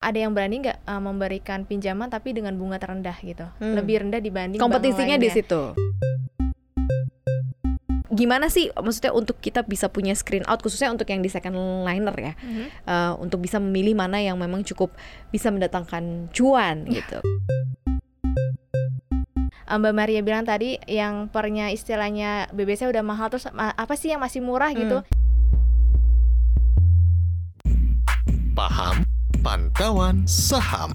ada yang berani nggak uh, memberikan pinjaman tapi dengan bunga terendah gitu, Hmm. lebih rendah dibanding Kompetisinya di situ. Gimana sih maksudnya untuk kita bisa punya screen out khususnya untuk yang di second liner ya, Mhm. eh, untuk bisa memilih mana yang memang cukup bisa mendatangkan cuan gitu. Uh, Mbak Maria bilang tadi yang pernya istilahnya BBC udah mahal terus apa sih yang masih murah gitu? Paham Pantauan Saham.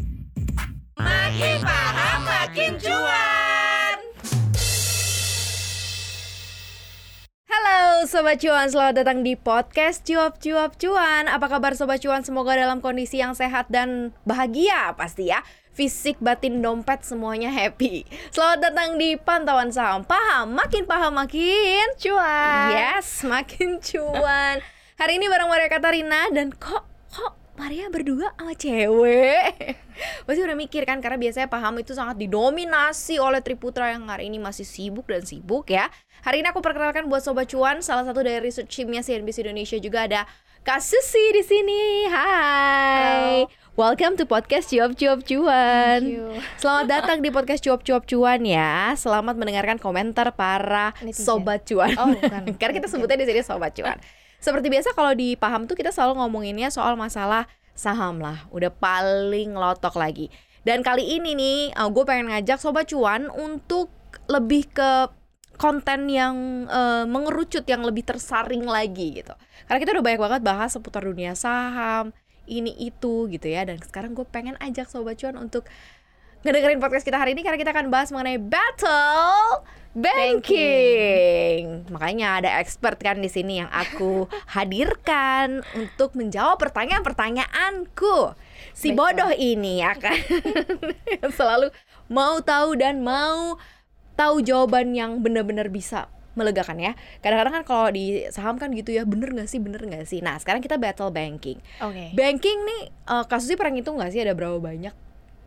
Halo Sobat Cuan, selamat datang di podcast Cuap Cuap Cuan. Apa kabar Sobat Cuan? Semoga dalam kondisi yang sehat dan bahagia pasti ya. Fisik, batin, dompet semuanya happy. Selamat datang di Pantauan Saham. Paham, makin paham makin Cuan. Yes, makin cuan. Hari ini bareng Maria Katarina dan kok kok Maria berdua sama cewek Pasti udah mikir kan karena biasanya paham itu sangat didominasi oleh Triputra yang hari ini masih sibuk dan sibuk ya Hari ini aku perkenalkan buat Sobat Cuan salah satu dari research teamnya CNBC Indonesia juga ada Kak Susi di sini. Hai. Welcome to podcast Cuap Cuap Cuan. Selamat datang di podcast Cuap Cuap Cuan ya. Selamat mendengarkan komentar para Netizen. sobat cuan. Oh, bukan. Karena kita sebutnya di sini sobat cuan. Seperti biasa kalau di paham tuh kita selalu ngomonginnya soal masalah saham lah. Udah paling lotok lagi. Dan kali ini nih, gue pengen ngajak sobat cuan untuk lebih ke konten yang eh, mengerucut yang lebih tersaring lagi gitu. Karena kita udah banyak banget bahas seputar dunia saham, ini itu gitu ya. Dan sekarang gue pengen ajak sobat cuan untuk ngedengerin podcast kita hari ini karena kita akan bahas mengenai battle banking. Makanya ada expert kan di sini yang aku hadirkan untuk menjawab pertanyaan-pertanyaanku. Si bodoh ini akan selalu mau tahu dan mau tahu jawaban yang benar-benar bisa melegakan ya. Kadang-kadang kan kalau di saham kan gitu ya, bener nggak sih, bener nggak sih. Nah sekarang kita battle banking. Oke. Banking nih eh, kasusnya pernah ngitung nggak sih ada berapa banyak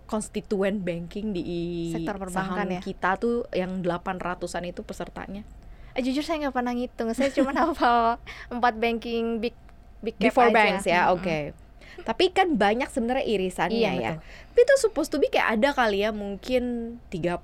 konstituen banking di Sektor perbankan saham ya? kita tuh yang 800-an itu pesertanya. Eh, jujur saya nggak pernah ngitung. Saya cuma hafal empat banking big big cap four aja. banks ya, oke. Tapi kan banyak sebenarnya irisannya Iya, ya. betul. Tapi itu supposed to be kayak ada kali ya mungkin 30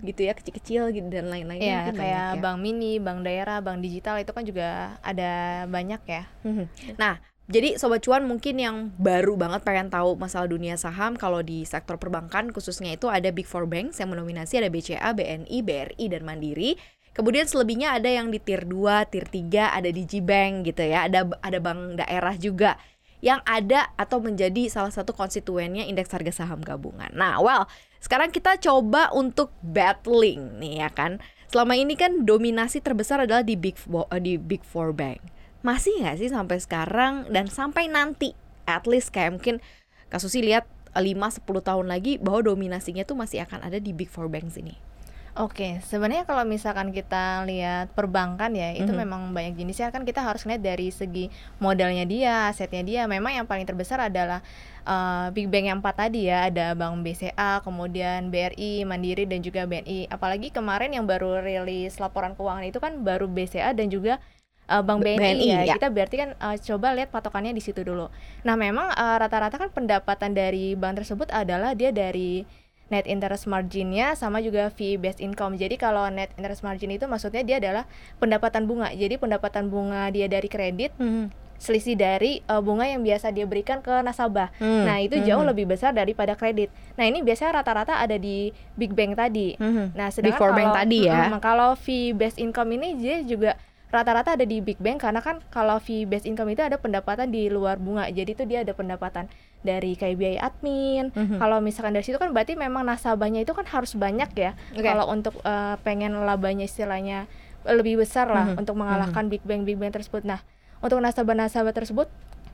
gitu ya kecil-kecil gitu dan lain-lain Iya, mungkin kayak banyak ya. bank mini, bank daerah, bank digital itu kan juga ada banyak ya. Mhm. Nah, jadi sobat cuan mungkin yang baru banget pengen tahu masalah dunia saham kalau di sektor perbankan khususnya itu ada Big Four Banks yang mendominasi ada BCA, BNI, BRI dan Mandiri. Kemudian selebihnya ada yang di tier 2, tier 3, ada Digibank gitu ya. Ada ada bank daerah juga yang ada atau menjadi salah satu konstituennya indeks harga saham gabungan. Nah, well, sekarang kita coba untuk battling nih ya kan. Selama ini kan dominasi terbesar adalah di Big eh, di Big Four Bank masih nggak sih sampai sekarang dan sampai nanti at least kayak mungkin kasus sih lihat 5-10 tahun lagi bahwa dominasinya tuh masih akan ada di big four banks ini. Oke, sebenarnya kalau misalkan kita lihat perbankan ya, itu Mhm. memang banyak jenisnya kan kita harus lihat dari segi modalnya dia, asetnya dia. Memang yang paling terbesar adalah eh, big bank yang empat tadi ya, ada Bank BCA, kemudian BRI, Mandiri dan juga BNI. Apalagi kemarin yang baru rilis laporan keuangan itu kan baru BCA dan juga eh, Bank BNI, BNI, ya. ya. Kita berarti kan eh, coba lihat patokannya di situ dulu. Nah, memang eh, rata-rata kan pendapatan dari bank tersebut adalah dia dari net interest marginnya sama juga fee based income. Jadi kalau net interest margin itu maksudnya dia adalah pendapatan bunga. Jadi pendapatan bunga dia dari kredit selisih dari uh, bunga yang biasa dia berikan ke nasabah. Hmm, Nah, itu jauh hmm. lebih besar daripada kredit. Nah, ini biasanya rata-rata ada di big bank tadi. Mhm. Nah, Big sedangkan four bank kalau- tadi ya. Kalau fee based income ini dia juga rata-rata ada di big bank karena kan kalau fee based income itu ada pendapatan di luar bunga. Jadi itu dia ada pendapatan dari kayak biaya admin. Mhm. Kalau misalkan dari situ kan berarti memang nasabahnya itu kan harus banyak ya. Oke. Kalau untuk eh, pengen labanya istilahnya lebih besar lah Mhm. untuk mengalahkan big bank big bank tersebut. Nah, untuk nasabah-nasabah tersebut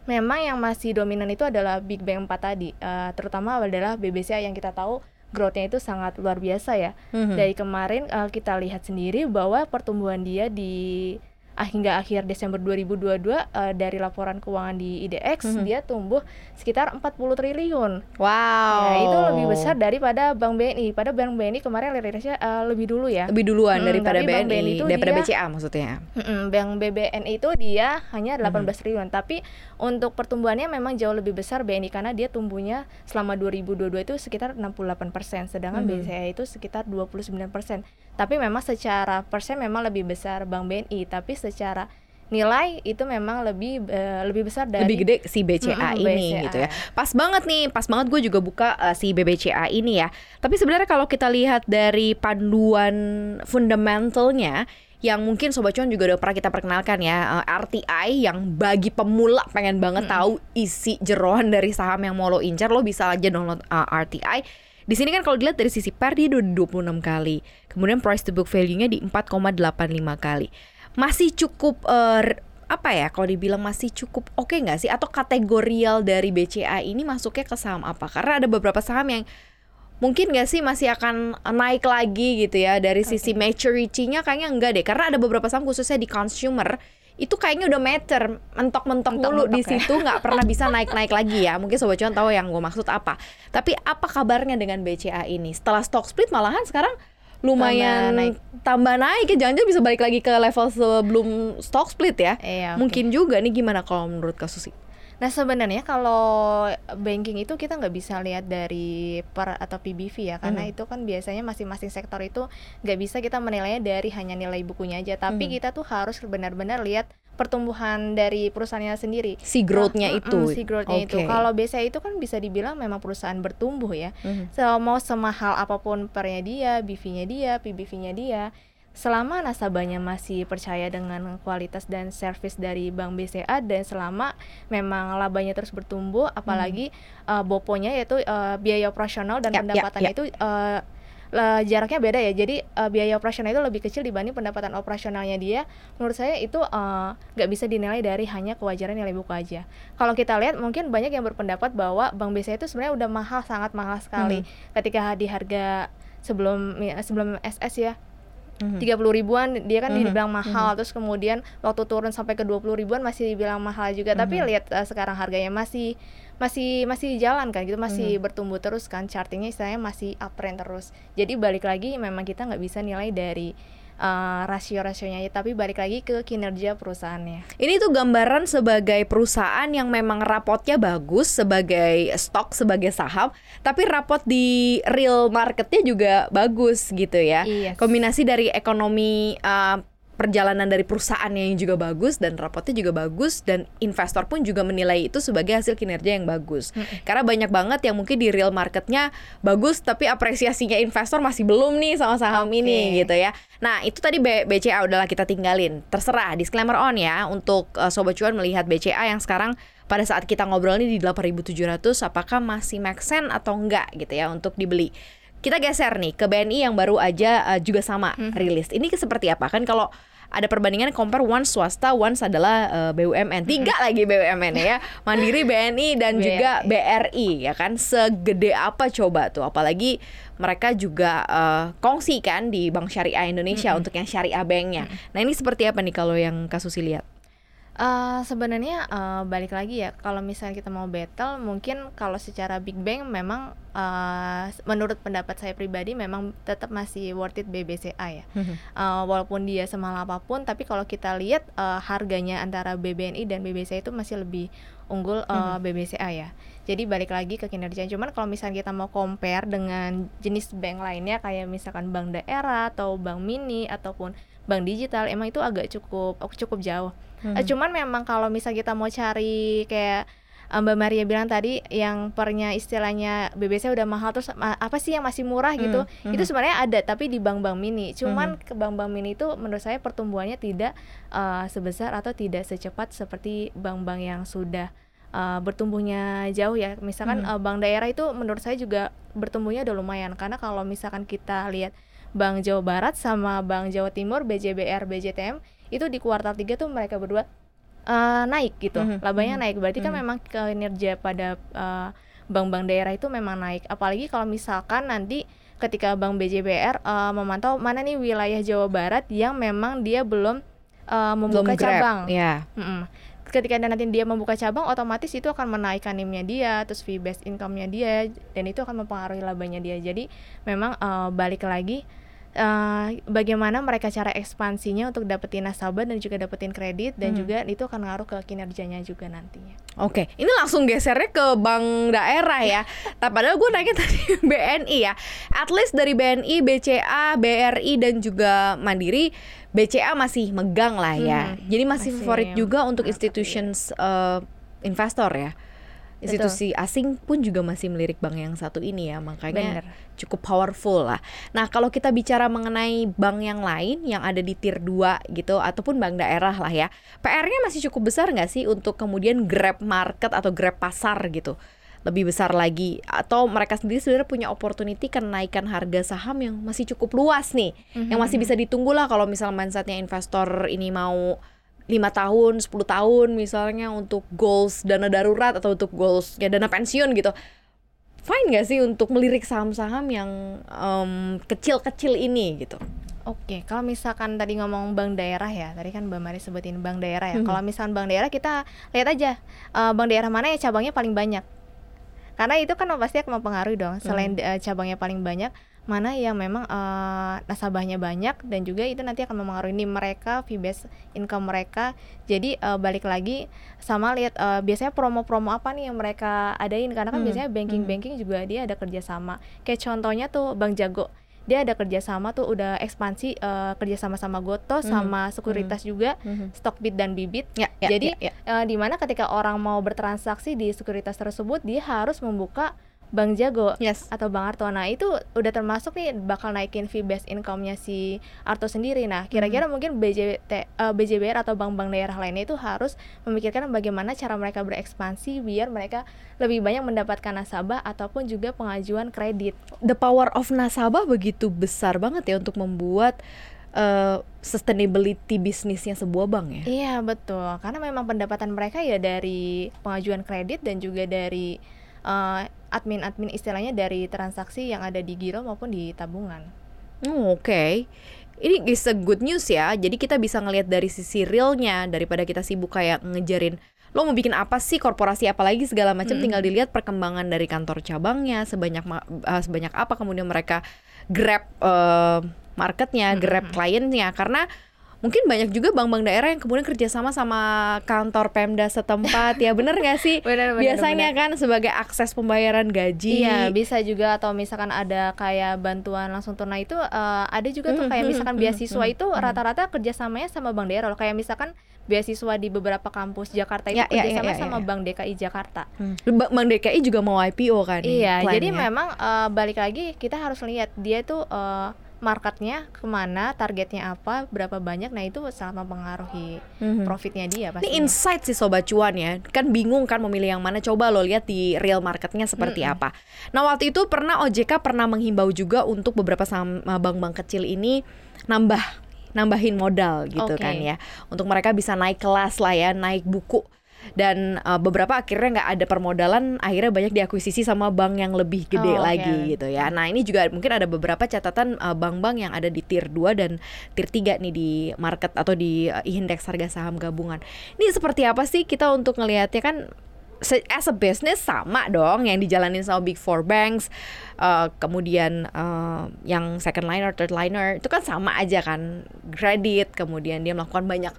memang yang masih dominan itu adalah big bank 4 tadi. Eh, terutama adalah BBCA yang kita tahu growth-nya itu sangat luar biasa ya Mhm. dari kemarin eh, kita lihat sendiri bahwa pertumbuhan dia di ah, hingga akhir Desember 2022 uh, dari laporan keuangan di IDX Mhm. dia tumbuh sekitar 40 triliun. Wow. Ya, itu lebih besar daripada Bank BNI. Pada Bank BNI kemarin rilisnya uh, lebih dulu ya. lebih duluan Hmm, daripada tapi Bank BNI, BNI itu daripada dia- BCA maksudnya. Mm-mm, Bank BBNI itu dia hanya 18 Mhm. triliun, tapi untuk pertumbuhannya memang jauh lebih besar BNI karena dia tumbuhnya selama 2022 itu sekitar 68%, sedangkan Mhm. BCA itu sekitar 29%. Tapi memang secara persen memang lebih besar Bank BNI, tapi secara nilai itu memang lebih eh, lebih besar dari lebih gede si BCA Mm-mm, ini BCA. gitu ya. Pas banget nih, pas banget gue juga buka uh, si BBCA ini ya. Tapi sebenarnya kalau kita lihat dari panduan fundamentalnya yang mungkin Sobat Cuan juga udah pernah kita perkenalkan ya uh, RTI yang bagi pemula pengen banget tahu isi jeroan dari saham yang mau lo incar lo bisa aja download uh, RTI di sini kan kalau dilihat dari sisi PER dia udah 26 kali. Kemudian price to book value-nya di 4,85 kali. Masih cukup uh, apa ya kalau dibilang masih cukup oke nggak sih? Atau kategorial dari BCA ini masuknya ke saham apa? Karena ada beberapa saham yang mungkin nggak sih masih akan naik lagi gitu ya dari sisi maturity-nya kayaknya enggak deh. Karena ada beberapa saham khususnya di consumer itu kayaknya udah mature mentok-mentok mulu di ya. situ nggak pernah bisa naik-naik lagi ya. Mungkin sobat cuan tahu yang gue maksud apa. Tapi apa kabarnya dengan BCA ini? Setelah stock split malahan sekarang lumayan Tambah naik. tambah naik ya. Jangan-jangan bisa balik lagi ke level sebelum stock split ya? Iya, mungkin juga nih. Gimana kalau menurut kasus ini Nah sebenarnya kalau banking itu kita nggak bisa lihat dari per atau PBV ya karena Mhm. itu kan biasanya masing-masing sektor itu nggak bisa kita menilainya dari hanya nilai bukunya aja tapi Mhm. kita tuh harus benar-benar lihat pertumbuhan dari perusahaannya sendiri. si growth-nya Nah, itu mm-mm, si growth-nya itu. Oke. Kalau BCA itu kan bisa dibilang memang perusahaan bertumbuh ya. Mhm. So, mau semahal apa pun pernya dia, BV-nya dia, PBV-nya dia, selama nasabahnya masih percaya dengan kualitas dan service dari Bank BCA dan selama memang labanya terus bertumbuh, apalagi uh, boponya yaitu uh, biaya operasional dan Ya, ya, pendapatannya ya. itu uh, jaraknya beda ya. Jadi uh, biaya operasional itu lebih kecil dibanding pendapatan operasionalnya dia. Menurut saya itu uh, nggak bisa dinilai dari hanya kewajaran nilai buku aja. Kalau kita lihat mungkin banyak yang berpendapat bahwa Bank BCA itu sebenarnya udah mahal sangat mahal sekali ketika di harga sebelum ya, sebelum SS ya. Tiga puluh ribuan dia kan Mhm, dibilang mahal. Terus kemudian waktu turun sampai ke 20 ribuan masih dibilang mahal juga. Tapi Mhm. lihat eh, sekarang harganya masih masih masih jalan kan gitu masih Mhm. bertumbuh terus kan. Chartingnya istilahnya masih uptrend terus. Jadi balik lagi memang kita nggak bisa nilai dari eh, rasio-rasionya tapi balik lagi ke kinerja perusahaannya Ini tuh gambaran sebagai perusahaan yang memang rapotnya bagus sebagai stok sebagai saham, tapi rapot di real marketnya juga bagus gitu ya. Iya. Kombinasi dari ekonomi uh, perjalanan dari perusahaannya yang juga bagus dan rapotnya juga bagus dan investor pun juga menilai itu sebagai hasil kinerja yang bagus. Karena banyak banget yang mungkin di real marketnya bagus tapi apresiasinya investor masih belum nih sama saham Oke. ini gitu ya. Nah itu tadi B- BCA udahlah kita tinggalin. Terserah disclaimer on ya untuk uh, sobat cuan melihat BCA yang sekarang pada saat kita ngobrol ini di 8.700 apakah masih make sense atau enggak gitu ya untuk dibeli. Kita geser nih ke BNI yang baru aja uh, juga sama rilis. Ini seperti apa kan kalau ada perbandingan compare one swasta, one adalah uh, BUMN. Tiga lagi BUMN ya. Mandiri, BNI dan juga BRI ya kan. Segede apa coba tuh? Apalagi mereka juga uh, kongsi kan di Bank Syariah Indonesia untuk yang Syariah Banknya. Nah ini seperti apa nih kalau yang kasus lihat? Eh, sebenarnya eh, balik lagi ya kalau misalnya kita mau battle mungkin kalau secara big bang memang eh, menurut pendapat saya pribadi memang tetap masih worth it BBCA ya. Eh, walaupun dia semahal apa pun tapi kalau kita lihat eh, harganya antara BBNI dan BBCA itu masih lebih unggul eh, BBCA ya. Jadi balik lagi ke kinerja. Cuman kalau misalnya kita mau compare dengan jenis bank lainnya kayak misalkan bank daerah atau bank mini ataupun bank digital emang itu agak cukup cukup jauh Eh, cuman memang kalau misal kita mau cari kayak eh, Mbak Maria bilang tadi yang pernya istilahnya BBC udah mahal terus apa sih yang masih murah gitu Hmm, itu sebenarnya ada tapi di bank-bank mini. Cuman ke bank-bank mini itu menurut saya pertumbuhannya tidak eh, sebesar atau tidak secepat seperti bank-bank yang sudah eh, bertumbuhnya jauh ya. Misalkan eh, bank daerah itu menurut saya juga bertumbuhnya udah lumayan. Karena kalau misalkan kita lihat Bank Jawa Barat sama Bank Jawa Timur BJBR BJTM itu di kuartal 3 tuh mereka berdua eh, naik gitu Mhm, labanya mhm, naik berarti kan mhm. memang kinerja pada eh, bank-bank daerah itu memang naik apalagi kalau misalkan nanti ketika Bank BJBR eh, memantau mana nih wilayah Jawa Barat yang memang dia belum uh, membuka Belum grab, cabang. ya. Mm-mm. Ketika nanti dia membuka cabang, otomatis itu akan menaikkan NIM-nya dia, terus fee based income-nya dia, dan itu akan mempengaruhi labanya dia. Jadi memang uh, balik lagi uh, bagaimana mereka cara ekspansinya untuk dapetin nasabah dan juga dapetin kredit dan Hmm. juga itu akan ngaruh ke kinerjanya juga nantinya. Oke, ini langsung gesernya ke bank daerah ya. Tapi padahal gue nanya tadi BNI ya. At least dari BNI, BCA, BRI dan juga Mandiri, BCA masih megang lah ya. Hmm, Jadi masih, masih favorit juga untuk institutions eh, investor ya. Institusi asing pun juga masih melirik bank yang satu ini ya, makanya Bener. cukup powerful lah. Nah, kalau kita bicara mengenai bank yang lain yang ada di tier 2 gitu ataupun bank daerah lah ya. PR-nya masih cukup besar nggak sih untuk kemudian grab market atau grab pasar gitu? Lebih besar lagi atau mereka sendiri sebenarnya punya opportunity kenaikan harga saham yang masih cukup luas nih. Yang masih bisa ditunggu lah kalau misalnya mindsetnya investor ini mau lima tahun, 10 tahun misalnya untuk goals dana darurat atau untuk goals ya dana pensiun gitu fine gak sih untuk melirik saham-saham yang em, kecil-kecil ini gitu? Oke, kalau misalkan tadi ngomong bank daerah ya, tadi kan Mbak Mari sebutin bank daerah ya. Mhm. Kalau misalkan bank daerah kita lihat aja eh, bank daerah mana ya cabangnya paling banyak. Karena itu kan pasti akan mempengaruhi dong. Selain eh, cabangnya paling banyak, mana yang memang eh, nasabahnya banyak dan juga itu nanti akan mempengaruhi mereka, fee based income mereka. Jadi eh, balik lagi sama lihat eh, biasanya promo-promo apa nih yang mereka adain karena kan Hmm, biasanya banking-banking juga dia ada kerjasama. Kayak contohnya tuh Bank Jago dia ada kerjasama tuh udah ekspansi eh, kerjasama sama Goto Mhm, sama sekuritas juga Stockbit dan Bibit Ya, ya, Jadi, ya, ya. eh, di mana ketika orang mau bertransaksi di sekuritas tersebut dia harus membuka Bank Jago yes. atau Bang Arto. Nah, itu udah termasuk nih bakal naikin fee based income-nya si Arto sendiri. Nah, kira-kira mungkin BJT, eh, BJBR atau bank-bank daerah lainnya itu harus memikirkan bagaimana cara mereka berekspansi biar mereka lebih banyak mendapatkan nasabah ataupun juga pengajuan kredit. The power of nasabah begitu besar banget ya untuk membuat eh, sustainability bisnisnya sebuah bank ya. Iya betul, karena memang pendapatan mereka ya dari pengajuan kredit dan juga dari eh, admin-admin istilahnya dari transaksi yang ada di giro maupun di tabungan. Oh, Oke. Ini is a good news ya. Jadi kita bisa ngelihat dari sisi realnya daripada kita sibuk kayak ngejarin lo mau bikin apa sih korporasi apalagi segala macam Mm-mm. tinggal dilihat perkembangan dari kantor cabangnya sebanyak eh, sebanyak apa kemudian mereka grab eh, marketnya, grab kliennya karena mungkin banyak juga bank-bank daerah yang kemudian kerjasama sama kantor Pemda setempat ya bener gak sih? Benar Biasanya kan sebagai akses pembayaran gaji. Iya bisa juga atau misalkan ada kayak bantuan langsung tunai itu eh, ada juga tuh Hmm, kayak hmm, misalkan hmm, beasiswa itu rata-rata kerjasamanya sama bank daerah loh kayak misalkan beasiswa di beberapa kampus Jakarta itu Ya, ya, ya, kerjasamanya ya, sama ya. Bank DKI Jakarta. Hmm. Ba- Bank DKI juga mau IPO kan? Iya, jadi memang eh, balik lagi kita harus lihat dia tuh eh, marketnya ke mana, targetnya apa, berapa banyak. Nah itu sangat mempengaruhi Mhm. profitnya dia Ini pasti. insight sih sobat cuan ya. Kan bingung kan memilih yang mana. Coba lo lihat di real marketnya seperti Mm-mm. apa. Nah waktu itu pernah OJK pernah menghimbau juga untuk beberapa uh, bank-bank kecil ini nambah nambahin modal gitu Oke. kan ya. Untuk mereka bisa naik kelas lah ya, naik buku. Dan uh, beberapa akhirnya nggak ada permodalan, akhirnya banyak diakuisisi sama bank yang lebih gede Oh, lagi gitu ya. Nah ini juga mungkin ada beberapa catatan uh, bank-bank yang ada di tier 2 dan tier 3 nih di market atau di uh, indeks harga saham gabungan. Ini seperti apa sih kita untuk ngelihatnya kan as a business sama dong yang dijalanin sama big four banks, uh, kemudian uh, yang second liner, third liner itu kan sama aja kan kredit, kemudian dia melakukan banyak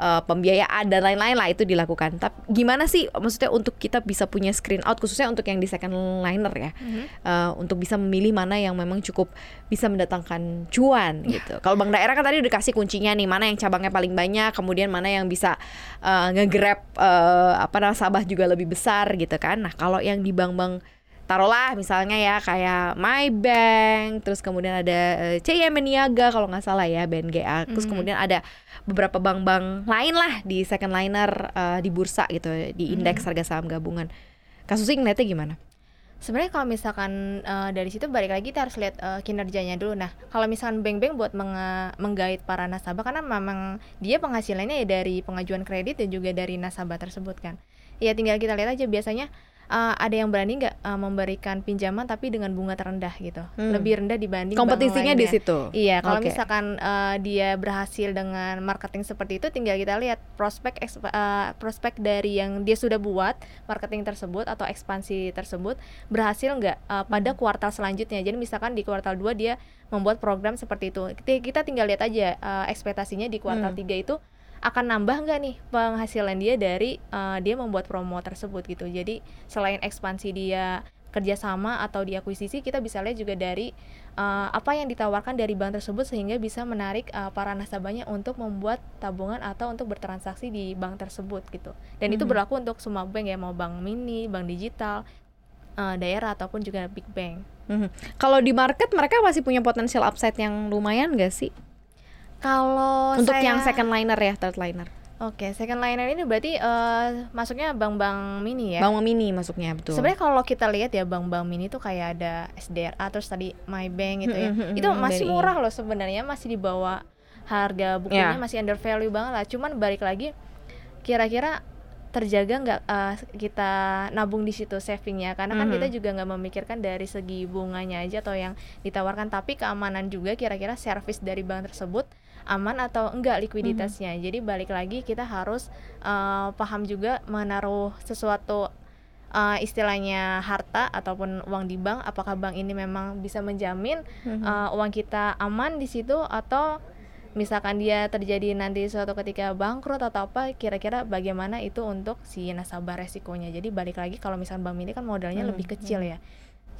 uh, pembiayaan dan lain-lain lah itu dilakukan. Tapi gimana sih maksudnya untuk kita bisa punya screen out khususnya untuk yang di second liner ya, Mhm. uh, untuk bisa memilih mana yang memang cukup bisa mendatangkan cuan gitu. Kalau bank daerah kan tadi udah kasih kuncinya nih mana yang cabangnya paling banyak, kemudian mana yang bisa uh, nge-grab uh, apa nasabah juga lebih besar gitu kan. Nah kalau yang di bank-bank taruhlah misalnya ya kayak MyBank, terus kemudian ada uh, CIM Niaga kalau nggak salah ya BNGA, terus Mhm. kemudian ada beberapa bank-bank lain lah di second liner uh, di bursa gitu di indeks harga saham gabungan. Kasusnya ngeliatnya gimana? Sebenarnya kalau misalkan eh, dari situ balik lagi kita harus lihat eh, kinerjanya dulu. Nah, kalau misalkan bank-bank buat menge- menggait para nasabah karena memang dia penghasilannya ya dari pengajuan kredit dan juga dari nasabah tersebut kan. Ya tinggal kita lihat aja biasanya uh, ada yang berani nggak uh, memberikan pinjaman tapi dengan bunga terendah gitu, Hmm. lebih rendah dibanding Kompetisinya di lainnya. situ. Iya, kalau Oke. misalkan uh, dia berhasil dengan marketing seperti itu, tinggal kita lihat prospek uh, prospek dari yang dia sudah buat marketing tersebut atau ekspansi tersebut berhasil nggak uh, pada kuartal selanjutnya. Jadi misalkan di kuartal 2 dia membuat program seperti itu, kita, kita tinggal lihat aja uh, ekspektasinya di kuartal Hmm. 3 itu akan nambah nggak nih penghasilan dia dari uh, dia membuat promo tersebut gitu. Jadi selain ekspansi dia kerjasama atau diakuisisi kita bisa lihat juga dari uh, apa yang ditawarkan dari bank tersebut sehingga bisa menarik uh, para nasabahnya untuk membuat tabungan atau untuk bertransaksi di bank tersebut gitu dan itu Mhm. berlaku untuk semua bank ya mau bank mini bank digital uh, daerah ataupun juga big bank Mhm. Kalau di market mereka masih punya potensial upside yang lumayan gak sih? Kalau Untuk saya- yang second liner ya, third liner. Oke, second liner ini berarti uh, masuknya bank-bank mini ya. Bank mini masuknya betul. Sebenarnya kalau kita lihat ya bank-bank mini tuh kayak ada SDRA terus tadi MyBank gitu ya. Mm-mm, itu masih BRI. murah loh sebenarnya, masih di bawah harga bukunya Ya. masih under value banget lah. Cuman balik lagi kira-kira terjaga nggak uh, kita nabung di situ savingnya karena kan Mhm. kita juga nggak memikirkan dari segi bunganya aja atau yang ditawarkan tapi keamanan juga kira-kira service dari bank tersebut aman atau enggak likuiditasnya. Jadi balik lagi kita harus uh, paham juga menaruh sesuatu uh, istilahnya harta ataupun uang di bank apakah bank ini memang bisa menjamin Mhm. uh, uang kita aman di situ atau misalkan dia terjadi nanti suatu ketika bangkrut atau apa kira-kira bagaimana itu untuk si nasabah resikonya. Jadi balik lagi kalau misalkan bank mini kan modalnya Hmm, lebih kecil ya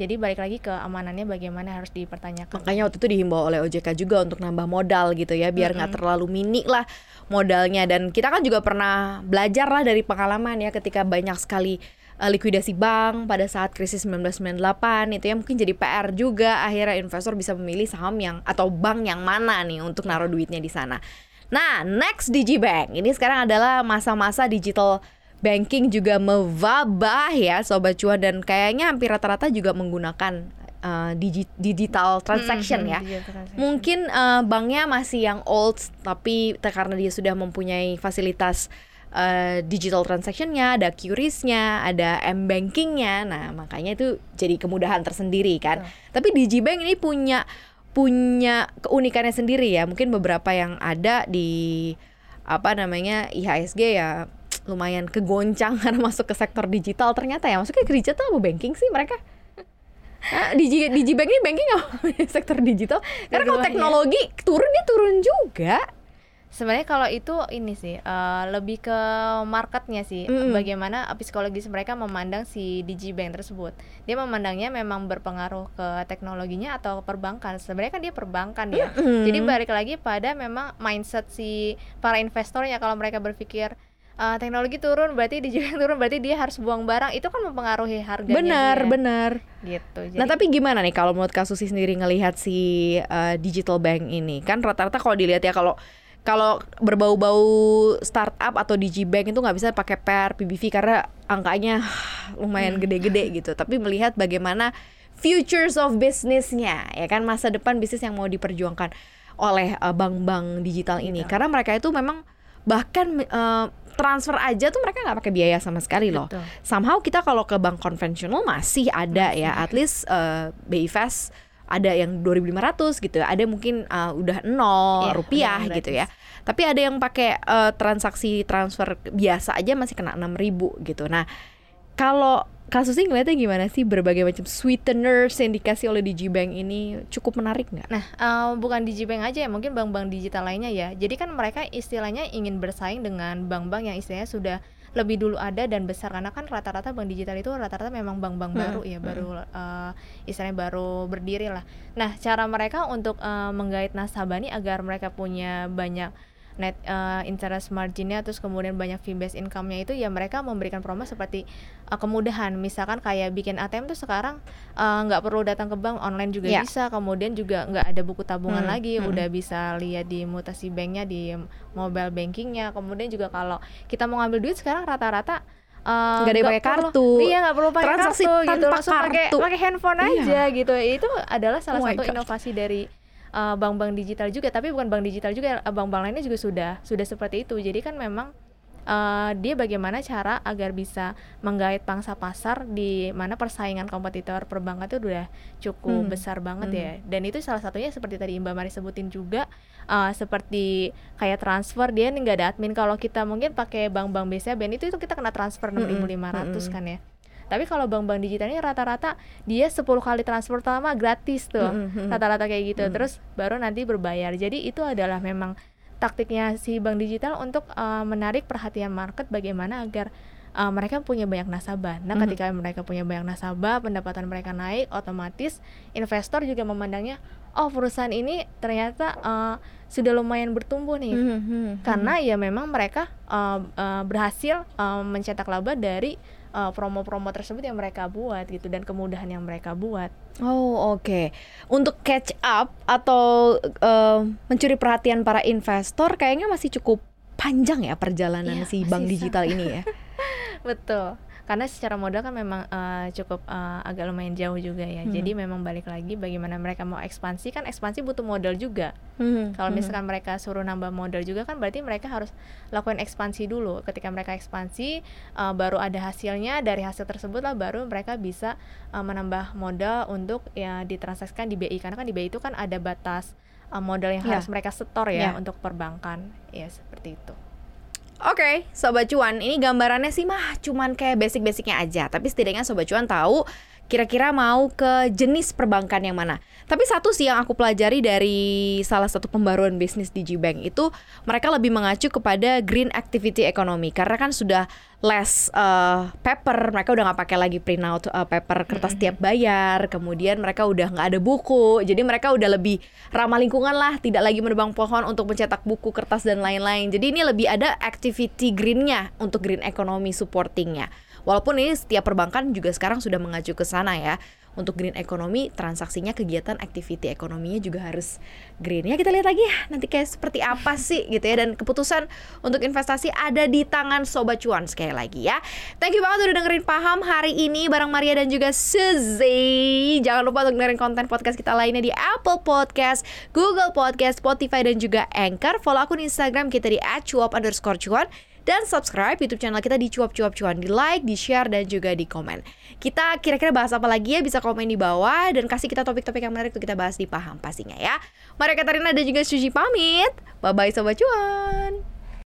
jadi balik lagi ke amanannya bagaimana harus dipertanyakan Makanya waktu itu dihimbau oleh OJK juga untuk nambah modal gitu ya, biar nggak terlalu mini lah modalnya. Dan kita kan juga pernah belajar lah dari pengalaman ya ketika banyak sekali eh, likuidasi bank pada saat krisis 1998 itu ya mungkin jadi PR juga akhirnya investor bisa memilih saham yang atau bank yang mana nih untuk naruh duitnya di sana. Nah, next Digibank. Ini sekarang adalah masa-masa digital banking juga mewabah ya sobat cuan dan kayaknya hampir rata-rata juga menggunakan uh, digi- digital transaction Mhm, ya. digital transaction. Mungkin uh, banknya masih yang old tapi karena dia sudah mempunyai fasilitas uh, digital transactionnya, ada QRIS-nya, ada m bankingnya, nah makanya itu jadi kemudahan tersendiri kan. Tapi Digibank ini punya punya keunikannya sendiri ya. Mungkin beberapa yang ada di apa namanya IHSG ya lumayan kegoncang karena masuk ke sektor digital ternyata ya masuknya ke digital apa banking sih mereka Nah, Digi, Digibank ini banking apa sektor digital? Karena kalau teknologi turun dia turun juga. Sebenarnya kalau itu ini sih eh, lebih ke marketnya sih, Mm-mm. bagaimana psikologis mereka memandang si digibank tersebut. Dia memandangnya memang berpengaruh ke teknologinya atau perbankan. Sebenarnya kan dia perbankan ya. Mm-mm. Jadi balik lagi pada memang mindset si para investornya kalau mereka berpikir eh, teknologi turun berarti digibank turun berarti dia harus buang barang itu kan mempengaruhi harganya Benar, dia. benar. gitu. Jadi Nah tapi gimana nih kalau menurut kasus sendiri ngelihat si uh, digital bank ini kan rata-rata kalau dilihat ya kalau kalau berbau-bau startup atau digibank itu nggak bisa pakai per PBV karena angkanya lumayan gede-gede gitu. Tapi melihat bagaimana futures of businessnya ya kan masa depan bisnis yang mau diperjuangkan oleh uh, bank-bank digital ini karena mereka itu memang bahkan uh, transfer aja tuh mereka nggak pakai biaya sama sekali loh. Betul. somehow kita kalau ke bank konvensional masih ada ya at least uh, BI Fast ada yang 2500 gitu ada mungkin uh, udah nol Iya, rupiah udah gitu ya. tapi ada yang pakai uh, transaksi transfer biasa aja masih kena 6000 gitu. Nah kalau kasusnya ngeliatnya gimana sih berbagai macam sweeteners yang dikasih oleh Digibank ini cukup menarik nggak? Nah, eh, bukan Digibank aja ya, mungkin bank-bank digital lainnya ya. Jadi kan mereka istilahnya ingin bersaing dengan bank-bank yang istilahnya sudah lebih dulu ada dan besar karena kan rata-rata bank digital itu rata-rata memang bank-bank Hmm, baru ya, baru eh, istilahnya baru berdiri lah. Nah, cara mereka untuk eh, menggait nasabah nih agar mereka punya banyak net eh, interest marginnya terus kemudian banyak fee based income-nya itu ya mereka memberikan promo seperti eh, kemudahan misalkan kayak bikin ATM tuh sekarang eh, nggak perlu datang ke bank online juga Ya. bisa kemudian juga nggak ada buku tabungan Hmm, lagi hmm. udah bisa lihat di mutasi banknya di mobile bankingnya kemudian juga kalau kita mau ngambil duit sekarang rata-rata Nggak ada yang pakai perlu- kartu. iya nggak perlu pakai Transaksi kartu gitu langsung pakai pakai handphone Iya. aja gitu itu adalah salah Oh satu God. inovasi dari uh, bank-bank digital juga tapi bukan bank digital juga uh, bank-bank lainnya juga sudah sudah seperti itu jadi kan memang uh, dia bagaimana cara agar bisa menggait pangsa pasar di mana persaingan kompetitor perbankan itu udah cukup Hmm. besar banget Hmm. ya dan itu salah satunya seperti tadi Mbak Mari sebutin juga uh, seperti kayak transfer dia nggak ada admin kalau kita mungkin pakai bank-bank biasa BNI itu itu kita kena transfer Hmm, 6.500 hmm. kan ya tapi kalau bank-bank digital ini rata-rata dia 10 kali transfer pertama gratis tuh Hmm, hmm, hmm. rata-rata kayak gitu Hmm. terus baru nanti berbayar jadi itu adalah memang taktiknya si bank digital untuk uh, menarik perhatian market bagaimana agar uh, mereka punya banyak nasabah nah ketika mereka punya banyak nasabah pendapatan mereka naik otomatis investor juga memandangnya oh perusahaan ini ternyata uh, sudah lumayan bertumbuh nih Hmm, hmm, hmm. karena ya memang mereka uh, uh, berhasil uh, mencetak laba dari uh, promo-promo tersebut yang mereka buat gitu dan kemudahan yang mereka buat Oh oke, untuk catch up atau eh, mencuri perhatian para investor kayaknya masih cukup panjang ya perjalanan Iya, si bank digital ini ya. Betul. Karena secara modal kan memang eh, cukup eh, agak lumayan jauh juga ya. Hmm. Jadi memang balik lagi bagaimana mereka mau ekspansi kan ekspansi butuh modal juga. Hmm, Kalau hmm. misalkan mereka suruh nambah modal juga kan berarti mereka harus lakukan ekspansi dulu. Ketika mereka ekspansi eh, baru ada hasilnya dari hasil tersebut lah baru mereka bisa eh, menambah modal untuk ya ditransaksikan di BI karena kan di BI itu kan ada batas eh, modal yang Ya. harus mereka setor ya Ya. untuk perbankan. Ya seperti itu. Oke, Sobat Cuan, ini gambarannya sih mah cuman kayak basic-basicnya aja. Tapi setidaknya Sobat Cuan tahu kira-kira mau ke jenis perbankan yang mana. Tapi satu sih yang aku pelajari dari salah satu pembaruan bisnis di Gbank itu Mereka lebih mengacu kepada green activity economy. Karena kan sudah less uh, paper, mereka udah nggak pakai lagi printout uh, paper kertas tiap bayar. Kemudian mereka udah nggak ada buku. Jadi mereka udah lebih ramah lingkungan lah Tidak lagi menebang pohon untuk mencetak buku, kertas, dan lain-lain. Jadi ini lebih ada activity greennya untuk green economy supportingnya Walaupun ini setiap perbankan juga sekarang sudah mengacu ke sana ya. Untuk green economy transaksinya kegiatan activity ekonominya juga harus green. Ya kita lihat lagi ya nanti kayak seperti apa sih gitu ya. Dan keputusan untuk investasi ada di tangan sobat cuan sekali lagi ya. Thank you banget udah dengerin paham hari ini bareng Maria dan juga Suzy. Jangan lupa untuk dengerin konten podcast kita lainnya di Apple Podcast Google Podcast Spotify dan juga Anchor. Follow akun Instagram kita di underscore cuan dan subscribe YouTube channel kita di cuap-cuap cuan di like, di share dan juga di komen. Kita kira-kira bahas apa lagi ya bisa komen di bawah dan kasih kita topik-topik yang menarik untuk kita bahas di paham pastinya ya. Maria Katarina dan juga Suji pamit. Bye bye sobat cuan.